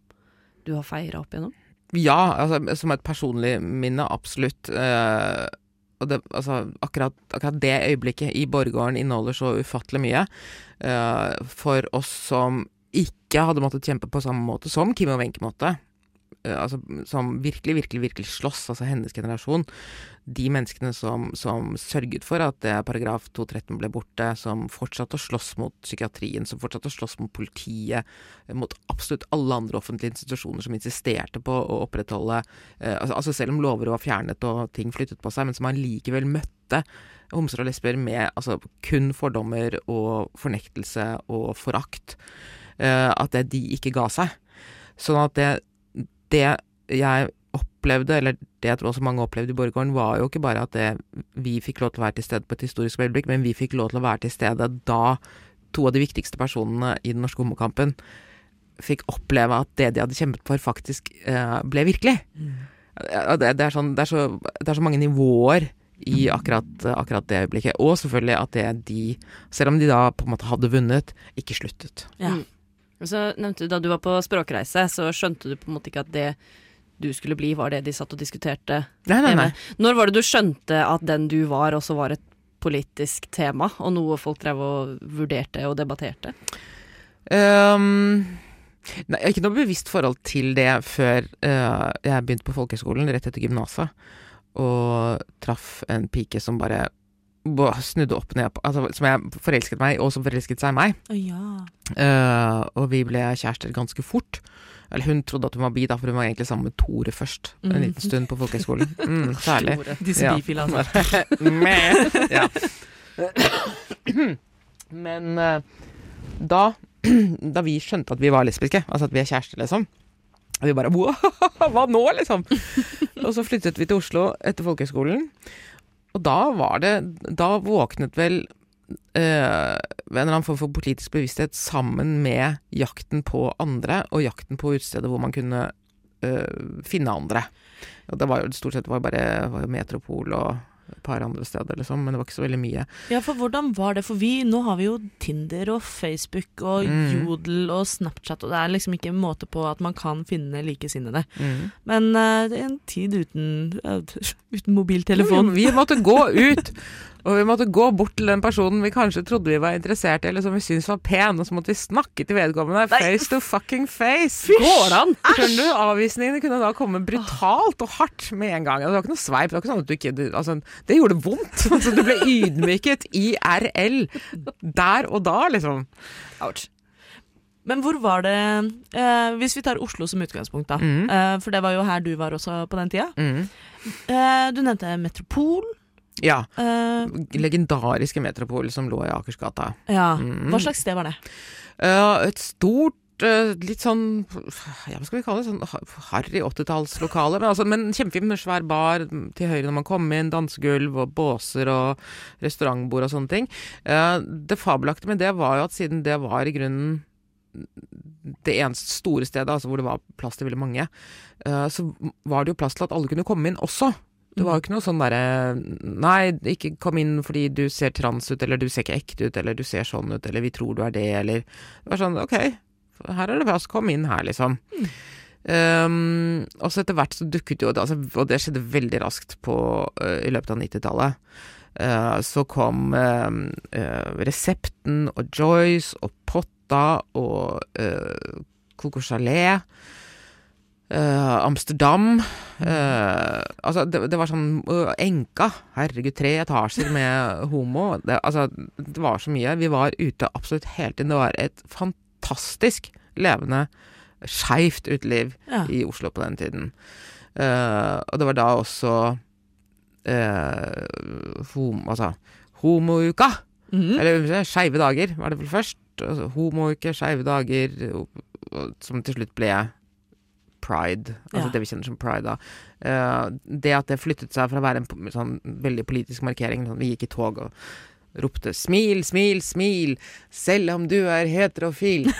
du har feira opp igjennom? Ja, altså, som et personlig minne, absolutt. Eh, og det, altså, akkurat, akkurat det øyeblikket i Borggården inneholder så ufattelig mye. eh, for oss som ikke hadde måttet kjempe på samme måte som Kim og Wenche måtte. Eh, altså, som virkelig, virkelig, virkelig slåss, altså hennes generasjon. De menneskene som, som sørget for at det paragraf 213 ble borte, som fortsatte å slåss mot psykiatrien, som fortsatte å slåss mot politiet, eh, mot absolutt alle andre offentlige institusjoner som insisterte på å opprettholde eh, altså, altså selv om lover var fjernet og ting flyttet på seg, men som allikevel møtte homser og lesber med altså, kun fordommer og fornektelse og forakt. eh, at det de ikke ga seg. Sånn at det, det jeg opplevde, eller det jeg tror også mange opplevde i Borggården, var jo ikke bare at det, vi fikk lov til å være til stede på et historisk øyeblikk, men vi fikk lov til å være til stede da to av de viktigste personene i den norske homokampen fikk oppleve at det de hadde kjempet for, faktisk eh, ble virkelig. Mm. Det, det, er sånn, det, er så, det er så mange nivåer i akkurat, akkurat det øyeblikket. Og selvfølgelig at det de, selv om de da på en måte hadde vunnet, ikke sluttet. Ja. Mm. Så nevnte du Da du var på språkreise, så skjønte du på en måte ikke at det du skulle bli, var det de satt og diskuterte Nei, nei, nei. Når var det du skjønte at den du var, også var et politisk tema, og noe folk drev og vurderte og debatterte? Um, nei, ikke noe bevisst forhold til det før uh, jeg begynte på folkehøyskolen, rett etter gymnaset, og traff en pike som bare snudde opp ned på altså, Som jeg forelsket meg, og som forelsket seg i meg. Oh, ja. uh, og vi ble kjærester ganske fort. Eller hun trodde at hun var bi, da, for hun var egentlig sammen med Tore først. En Mm. liten stund på folkehøyskolen. Mm, særlig. Disse Ja. bifile, altså. Ja. Men uh, da, da vi skjønte at vi var lesbiske, altså at vi er kjærester, liksom og vi bare hva nå, liksom? og så flyttet vi til Oslo etter folkehøyskolen. Og da var det Da våknet vel øh, en eller annen form for politisk bevissthet sammen med jakten på andre, og jakten på utesteder hvor man kunne øh, finne andre. Og det var jo stort sett var bare var Metropol og et par andre steder, liksom, men det var ikke så veldig mye. Ja, for hvordan var det? For vi, nå har vi jo Tinder og Facebook og Mm. Jodel og Snapchat, og det er liksom ikke en måte på at man kan finne likesinnede. Mm. Men uh, det er en tid uten, uh, uten mobiltelefon. Vi måtte gå ut, og vi måtte gå bort til den personen vi kanskje trodde vi var interessert i, eller som vi syntes var pen, og så måtte vi snakke til vedkommende face to fucking face. Går det an? Skjønner du? Avvisningene kunne da komme brutalt og hardt med en gang. Det var ikke noe sveip. Det var ikke sånn at du ikke du, altså, Det gjorde vondt. Altså, du ble ydmyket IRL der og da, liksom. Ouch. Men hvor var det eh, Hvis vi tar Oslo som utgangspunkt, da. Mm. Eh, for det var jo her du var også på den tida. Mm. Eh, du nevnte Metropol. Ja. Uh, Legendariske Metropol som lå i Akersgata. ja. Mm. Hva slags sted var det? Uh, et stort eh, Litt sånn ja, Hva skal vi kalle det? Sånn ha- harry 80-tallslokale. Men, altså, men kjempefint med svær bar til høyre når man kom inn. Dansegulv og båser og restaurantbord og sånne ting. Det fabelaktige med det var jo at siden det var i grunnen det eneste store stedet, altså hvor det var plass til veldig mange, så var det jo plass til at alle kunne komme inn også. Det var jo ikke noe sånn derre Nei, ikke kom inn fordi du ser trans ut, eller du ser ikke ekte ut, eller du ser sånn ut, eller vi tror du er det, eller Det var sånn ok, her er det plass, kom inn her, liksom. Um, og så etter hvert så dukket jo det, altså, og det skjedde veldig raskt på, uh, i løpet av 90-tallet. Uh, så kom uh, eh, Resepten og Joyce og Potta og Coco Chalet. Eh, Amsterdam. Uh, altså, det, det var sånn uh, Enka. Herregud, tre etasjer med homo. Det, altså, det var så mye. Vi var ute absolutt hele tiden. Det var et fantastisk levende, skeivt uteliv Ja. i Oslo på den tiden. Eh, og det var da også uh, hom, altså, homouka. Mhm. Eller skeive dager, var det vel først. Altså, homouke, skeive dager, som til slutt ble pride. Altså Ja. det vi kjenner som pride da. Eh, det at det flyttet seg fra å være en sånn veldig politisk markering, sånn, vi gikk i tog og ropte 'smil, smil, smil, selv om du er heterofil'.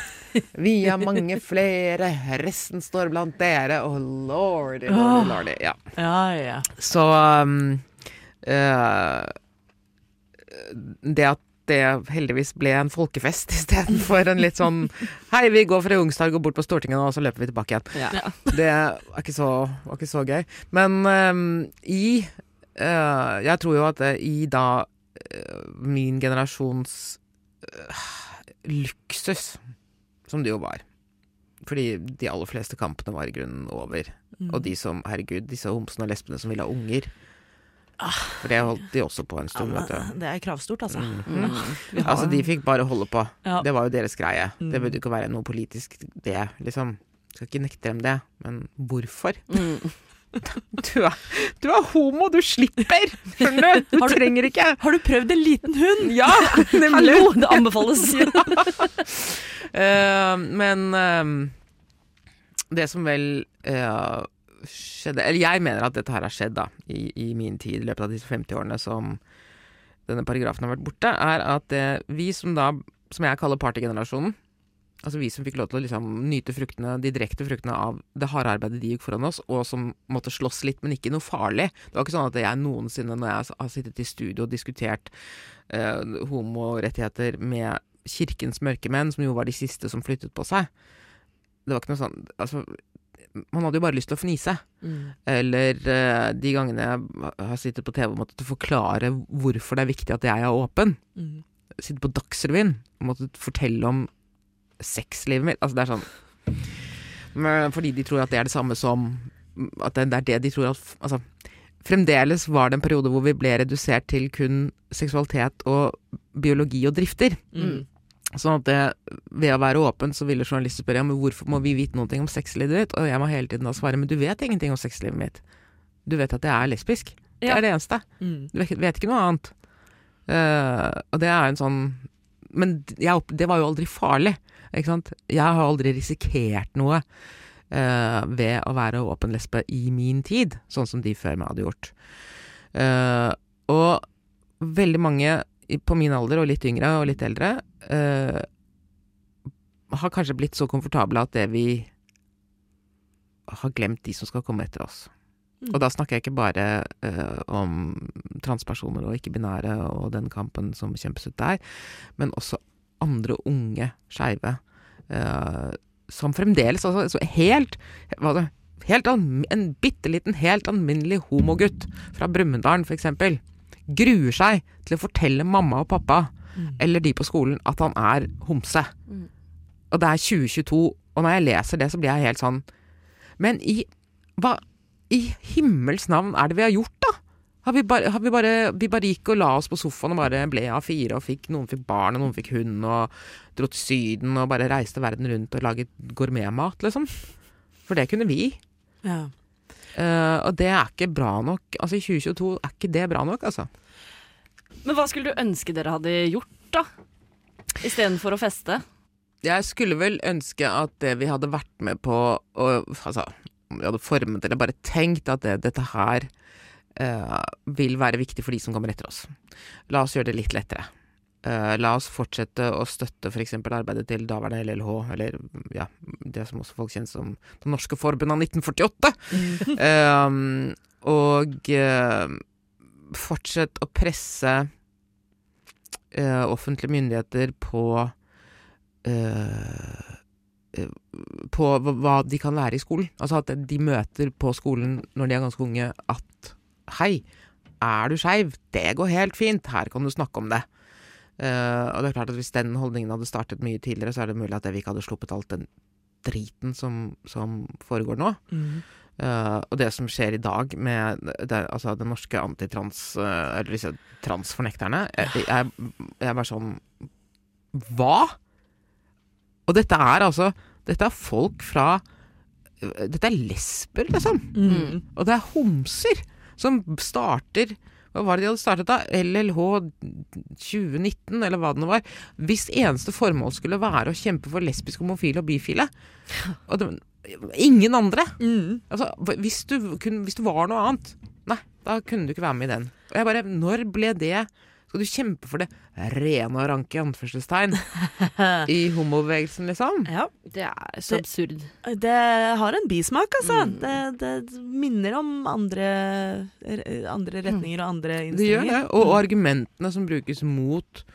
Vi er mange flere, resten står blant dere, Oh lordy, lordy, lordy. Ja. Ja, ja. Så um, uh, det at det heldigvis ble en folkefest istedenfor en litt sånn Hei, vi går fra Youngstorget og bort på Stortinget, og så løper vi tilbake igjen. Ja. Det var ikke så, var ikke så gøy. Men um, i uh, Jeg tror jo at det, i da uh, min generasjons eh, luksus, som det jo var Fordi de aller fleste kampene var i grunnen over. Mm. Og de som, herregud, disse homsene og lesbene som ville ha unger. For det holdt de også på en stund. Ja, vet du. det er kravstort, altså. Mm. Mm. har- Altså, de fikk bare holde på. Ja. Det var jo deres greie. Mm. Det burde ikke være noe politisk, det, liksom. Skal ikke nekte dem det, men hvorfor? Mm. Du er, du er homo, du slipper! Skjønner du? Du du- trenger ikke. Har du prøvd en liten hund? Ja. Hallo, det anbefales! Eh, men uh, det som vel eh, skjedde Eller jeg mener at dette her har skjedd da i, i min tid, i løpet av disse 50 årene som denne paragrafen har vært borte, er at eh, vi som da, som jeg kaller partygenerasjonen Altså vi som fikk lov til å liksom nyte fruktene, de direkte fruktene av det harde arbeidet de gikk foran oss, og som måtte slåss litt, men ikke noe farlig. Det var ikke sånn at jeg noensinne, når jeg har sittet i studio og diskutert eh, homorettigheter med kirkens mørkemenn, som jo var de siste som flyttet på seg Det var ikke noe sånn Altså, man hadde jo bare lyst til å fnise. Mm. Eller eh, de gangene jeg har sittet på TV og måttet forklare hvorfor det er viktig at jeg er åpen. Mm. Sitte på Dagsrevyen og måttet fortelle om sexlivet mitt. Altså, det er sånn Men Fordi de tror at det er det samme som At det er det de tror at Altså, fremdeles var det en periode hvor vi ble redusert til kun seksualitet og biologi og drifter. Mm. Sånn at det, ved å være åpen, så ville journalister spørre men hvorfor må vi vite noe om sexlivet ditt? Og jeg må hele tiden da svare men du vet ingenting om sexlivet mitt. Du vet at jeg er lesbisk. Det Ja. er det eneste. Mm. Du vet, vet ikke noe annet. Uh, og det er en sånn Men jeg, det var jo aldri farlig. Ikke sant? Jeg har aldri risikert noe uh, ved å være åpen lesbe i min tid, sånn som de før meg hadde gjort. Uh, og veldig mange på min alder, og litt yngre og litt eldre, uh, har kanskje blitt så komfortable at det vi har glemt de som skal komme etter oss. Mm. Og da snakker jeg ikke bare uh, om transpersoner og ikke-binære og den kampen som kjempes ut der, men også andre unge skeive uh, som fremdeles altså så helt hva det, helt an, En bitte liten, helt alminnelig homogutt fra Brumunddal, for eksempel, gruer seg til å fortelle mamma og pappa Mm. eller de på skolen at han er homse. Mm. Og det er 2022, og når jeg leser det, så blir jeg helt sånn Men i Hva i himmels navn er det vi har gjort, da? Har vi bare, har vi bare, vi bare gikk og la oss på sofaen og bare ble av fire, og fikk, noen fikk barn, og noen fikk hund, og dro til Syden og bare reiste verden rundt og laget gourmetmat, liksom. For det kunne vi. Ja. Eh, og det er ikke bra nok. Altså i 2022 er ikke det bra nok, altså. Men hva skulle du ønske dere hadde gjort, da? Istedenfor å feste? Jeg skulle vel ønske at det vi hadde vært med på og, Altså, om vi hadde formet eller bare tenkt at det, dette her uh, vil være viktig for de som kommer etter oss. La oss gjøre det litt lettere. Eh, la oss fortsette å støtte f.eks. arbeidet til daværende LLH, eller ja, det som også folk kjenner som Det norske forbundet av 1948. um, og uh, fortsett å presse uh, offentlige myndigheter på eh, eh, på hva de kan lære i skolen. Altså at de møter på skolen når de er ganske unge at hei, er du skeiv? Det går helt fint, her kan du snakke om det. Eh, og det er klart at hvis den holdningen hadde startet mye tidligere, så er det mulig at vi ikke hadde sluppet alt den driten som, som foregår nå. Mm. Uh, og det som skjer i dag med det, altså det norske antitrans... Uh, eller disse transfornekterne jeg, jeg, jeg er bare sånn Hva?! Og dette er altså Dette er folk fra Dette er lesber, liksom. Mm. Og det er homser som starter Hva var det de hadde startet da? LLH 2019, eller hva det nå var. Hvis eneste formål skulle være å kjempe for lesbiske, homofile og bifile. Og det, ingen andre. Mm. Altså, hvis du, kun, hvis du var noe annet, nei, da kunne du ikke være med i den. Og jeg bare, når ble det Skal du kjempe for det rene og ranke, i anførselstegn, i homobevegelsen, liksom? Ja. Det er så Det- absurd. Det har en bismak, altså. Mm. Det, det minner om andre, andre retninger og andre Det gjør det. Og, og argumentene som brukes mot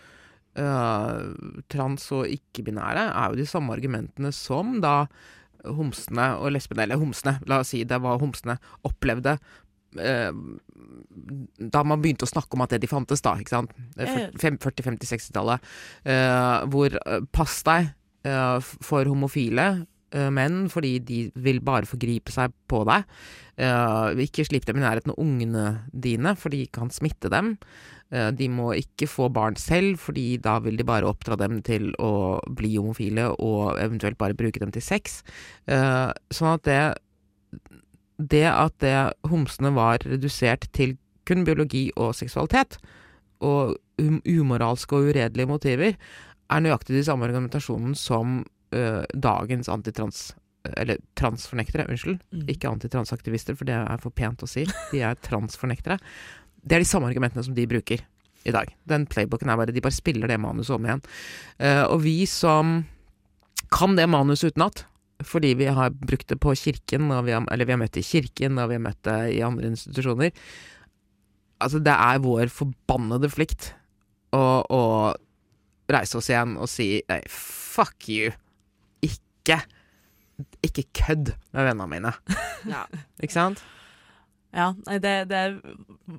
Uh, trans og ikke-binære, er jo de samme argumentene som da homsene og lesbene, eller homsene, la oss si det var homsene, opplevde da man begynte å snakke om at det de fantes, da, ikke sant. Ja, ja. 40-50-60-tallet. Eh, hvor eh, pass deg eh, for homofile eh, menn, fordi de vil bare forgripe seg på deg. Eh, ikke slipp dem i nærheten av ungene dine, for de kan smitte dem. Eh, de må ikke få barn selv, fordi da vil de bare oppdra dem til å bli homofile, og eventuelt bare bruke dem til sex. Eh, sånn at det det at det homsene var redusert til kun biologi og seksualitet, og um umoralske og uredelige motiver, er nøyaktig de samme argumentasjonen som øh, dagens antitrans... Eller transfornektere, unnskyld. Mm. Ikke antitransaktivister, for det er for pent å si. De er transfornektere. Det er de samme argumentene som de bruker i dag. Den playbooken er bare De bare spiller det manuset om igjen. Uh, og vi som kan det manuset utenat, fordi vi har brukt det på kirken, vi har, eller vi har møtt det i kirken, og vi har møtt det i andre institusjoner. Altså, det er vår forbannede plikt å, å reise oss igjen og si nei, fuck you. Ikke Ikke kødd med vennene mine. Ja. Ikke sant? Ja, nei, det, det er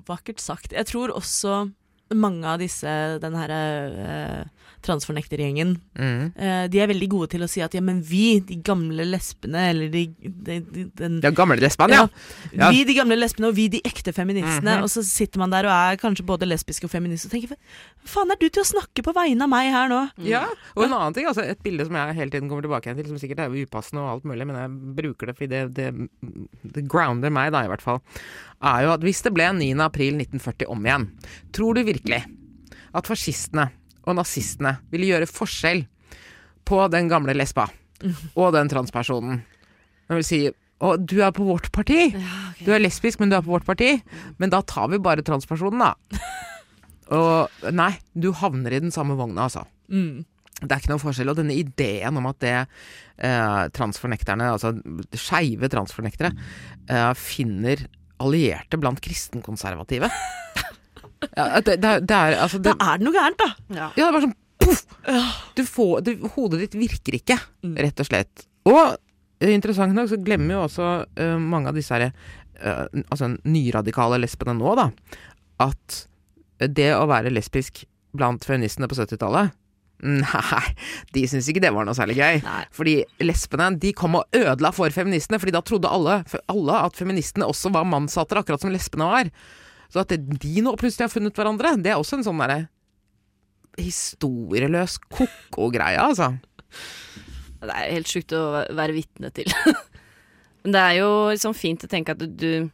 vakkert sagt. Jeg tror også mange av disse, den her eh, transfornektergjengen, Mm. eh, de er veldig gode til å si at ja, men vi, de gamle lesbene, eller de, de, de den, De gamle lesbene, ja. Ja. Vi, de gamle lesbene, og vi, de ekte feministene. Mhm. Og så sitter man der og er kanskje både lesbisk og feminist og tenker hva faen er du til å snakke på vegne av meg her nå? Ja, og en annen ting, altså et bilde som jeg hele tiden kommer tilbake igjen til, som sikkert er upassende og alt mulig, men jeg bruker det fordi det, det, det grounder meg da, i hvert fall, er jo at hvis det ble 9. april 1940 om igjen, tror du virkelig at fascistene og nazistene ville gjøre forskjell på den gamle lesba og den transpersonen? Det vil si å, du er på vårt parti. Du er lesbisk, men du er på vårt parti. Men da tar vi bare transpersonen, da. Og nei, du havner i den samme vogna, altså. Mm. Det er ikke noen forskjell. Og denne ideen om at det eh, transfornekterne, altså skeive transfornektere, eh, finner allierte blant kristenkonservative ja, det, det, er- det er altså det, Da er det noe gærent, da! Ja. Ja, det var sånn poff! Du får, du, hodet ditt virker ikke, rett og slett. Og eh, interessant nok så glemmer jo også uh, mange av disse her, uh, altså nyradikale lesbene nå, da, at det å være lesbisk blant feministene på 70-tallet Nei, de syntes ikke det var noe særlig gøy. Nei. Fordi lesbene de kom og ødela for feministene, fordi da trodde alle, alle at feministene også var mannshatere, akkurat som lesbene var. Så at de nå plutselig har funnet hverandre, det er også en sånn derre historieløs ko-ko-greie, altså. Det er helt sjukt å være vitne til. Men det er jo liksom fint å tenke at du,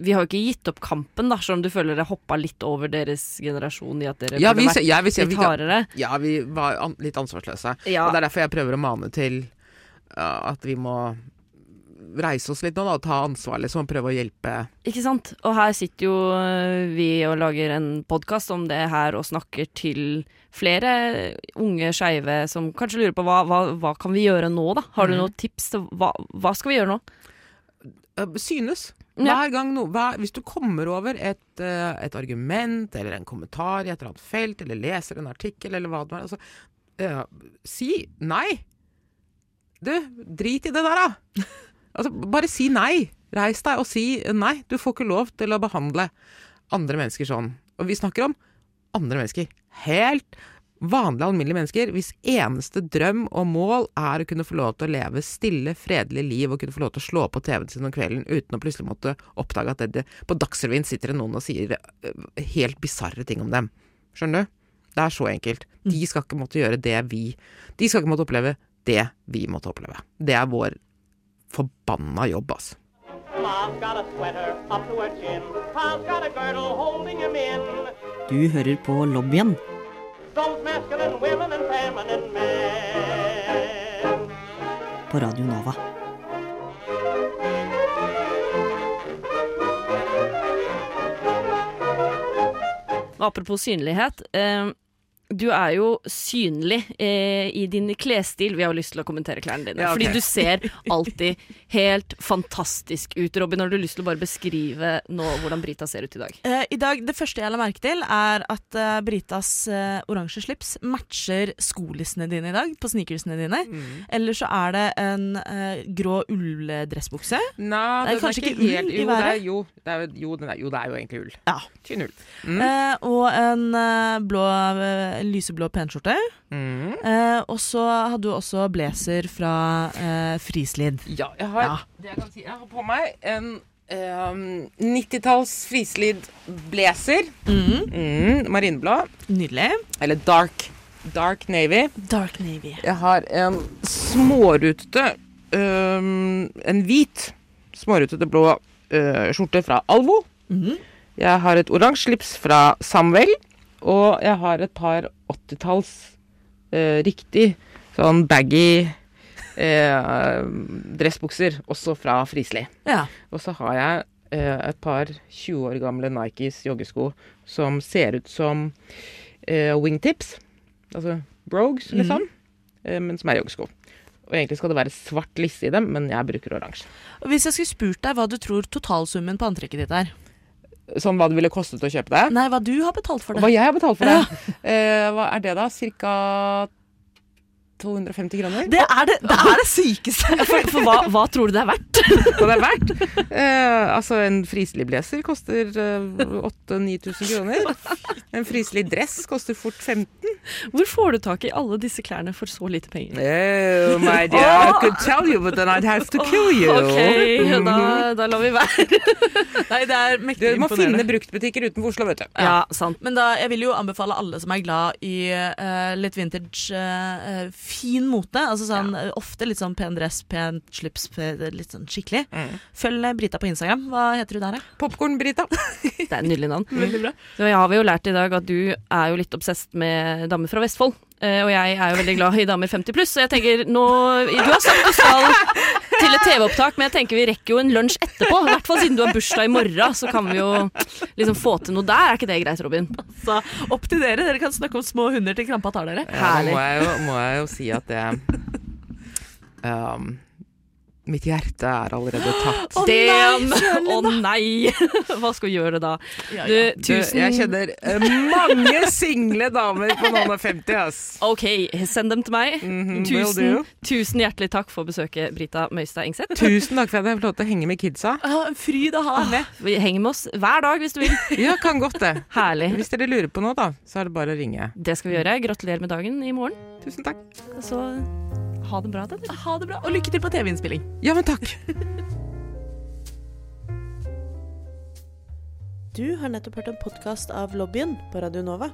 Vi har jo ikke gitt opp kampen, da, selv om du føler det hoppa litt over deres generasjon i at dere Ja, burde vært ja, vi, litt vi, hardere. ja, vi var an, litt ansvarsløse. Ja. Og det er derfor jeg prøver å mane til uh, at vi må reise oss litt nå, da, og ta ansvar, liksom, og prøve å hjelpe. Ikke sant? Og her sitter jo øh, vi og lager en podkast om det her og snakker til flere unge skeive som kanskje lurer på hva, hva, hva kan vi gjøre nå, da? Har du Mhm. noen tips til hva, hva skal vi gjøre nå? Eh, Synes. Hver gang no, hver, Hvis du kommer over et, eh, et argument eller en kommentar i et eller annet felt, eller leser en artikkel eller hva det er, altså, uh, si nei. Du, drit i det der, da. Altså, bare si nei. Reis deg og si nei. Du får ikke lov til å behandle andre mennesker sånn. Og vi snakker om andre mennesker. Helt vanlige, alminnelige mennesker. Hvis eneste drøm og mål er å kunne få lov til å leve stille, fredelig liv og kunne få lov til å slå på TV-en sin om kvelden uten å plutselig måtte oppdage at det, på Dagsrevyen sitter det noen og sier øh, helt bisarre ting om dem. Skjønner du? Det er så enkelt. De skal ikke måtte gjøre det vi De skal ikke måtte oppleve det vi måtte oppleve. Det er vår forbanna jobb, altså. Du hører på lobbyen på Radio Nova. Apropos synlighet. Eh, Du er jo synlig eh, i din klesstil. Vi har jo lyst til å kommentere klærne dine. Ja, okay. Fordi du ser alltid helt fantastisk ut. Robin, har du lyst til å bare beskrive nå hvordan Brita ser ut i dag? Eh, I dag, Det første jeg la merke til, er at eh, Britas eh, oransje slips matcher skolissene dine i dag, på sneakersene dine. Eller så er det en eh, grå ulldressbukse. Nei, det er kanskje ikke ikke ull helt i jo, det er, været? jo, det er, jo, den er, jo, det er jo egentlig ull. Ja. Tynn ull. Mm. Eh, og en eh, blå, lyseblå penskjorte. Mm. Eh, og så hadde du også blazer fra eh, Frislid. Ja, jeg har, Ja. det jeg, kan si, jeg har på meg en ehm, 90-talls Frislid-blazer. Mm. Mm, marineblå. Nydelig. Eller dark, dark navy. Dark navy. Jeg har en smårutete ehm, En hvit smårutete blå uh, skjorte fra Alvo. Mhm. Jeg har et oransje slips fra Samvel. Og jeg har et par 80-talls eh, riktig sånn baggy eh, dressbukser, også fra Frisli. Ja. Og så har jeg eh, et par 20 år gamle Nikes joggesko som ser ut som eh, wingtips. Altså brogues, liksom. eh, men som er joggesko. Og egentlig skal det være svart lisse i dem, men jeg bruker oransje. Hvis jeg skulle spurt deg hva du tror totalsummen på antrekket ditt er? Sånn hva det ville kostet å kjøpe det. Nei, hva du har betalt for det. Hva jeg har betalt for det. Eh, hva er det da? Cirka 250 kroner? Det er det, det, er det sykeste! For, for hva, hva tror du det er verdt? Hva det er verdt? Eh, altså, en Frisli-blazer koster eh, 8000-9000 kroner. En Frisli-dress koster fort 15. Hvor får du tak i alle disse klærne for så lite penger? Oh, my dear, I could tell you, but then I'd have to kill you. Ok, da, da lar vi være. Nei, det er mektig imponerende. Du må finne bruktbutikker utenfor Oslo, vet du. Ja, sant. Men da, jeg vil jo anbefale alle som er glad i uh, litt vintage, uh, fin mote. Altså sånn, ja. Ofte litt sånn pen dress, pen slips, litt sånn skikkelig. Mm. Følg eh, Brita på Instagram. Hva heter du der, da? Popkorn-Brita. Det er et nydelig navn. Veldig bra. Så jeg har vi jo lært i dag at du er jo litt obsesst med damer fra Vestfold. Eh, og jeg er jo veldig glad i damer 50 pluss, så jeg tenker nå Du har sagt du skal til et TV-opptak, men jeg tenker vi rekker jo en lunsj etterpå. I hvert fall siden du har bursdag i morgen, så kan vi jo liksom få til noe der. Er ikke det greit, Robin? Altså, opp til dere. Dere kan snakke om små hunder til krampa tar dere. Ja, da må jeg, jo, må jeg jo si at det um, Mitt hjerte er allerede tatt. Å nei, oh, nei! Hva skal vi gjøre da? Ja, Du, ja. Du, tusen jeg kjenner eh, mange single damer på noen og 50, ass. OK, send dem til meg. Mm -hmm, tusen, tusen hjertelig takk for besøket, Brita Møystad Engseth. Tusen takk for at jeg fikk lov til å henge med kidsa. Ja, en fryd å ha deg med. Vi henger med oss hver dag hvis du vil. Ja, kan godt det. Herlig. Hvis dere lurer på noe, da, så er det bare å ringe. Det skal vi gjøre. Gratulerer med dagen i morgen. Tusen takk. Så ha det bra, da. Ha det bra, og lykke til på TV-innspilling. Ja, men takk. Du har nettopp hørt en podkast av Lobbyen på Radio Nova.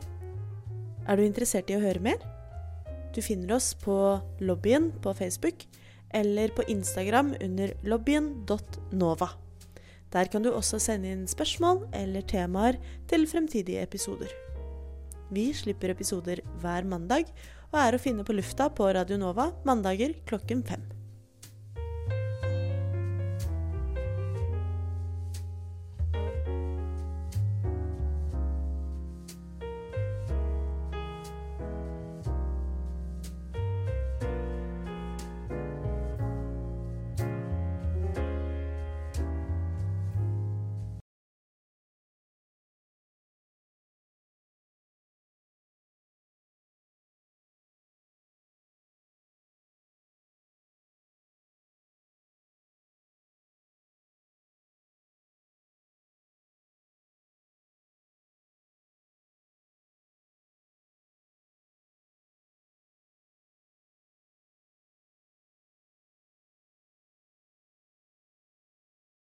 Er du interessert i å høre mer? Du finner oss på Lobbyen på Facebook eller på Instagram under lobbyen.nova. Der kan du også sende inn spørsmål eller temaer til fremtidige episoder. Vi slipper episoder hver mandag og er å finne på lufta på Radio Nova mandager klokken fem.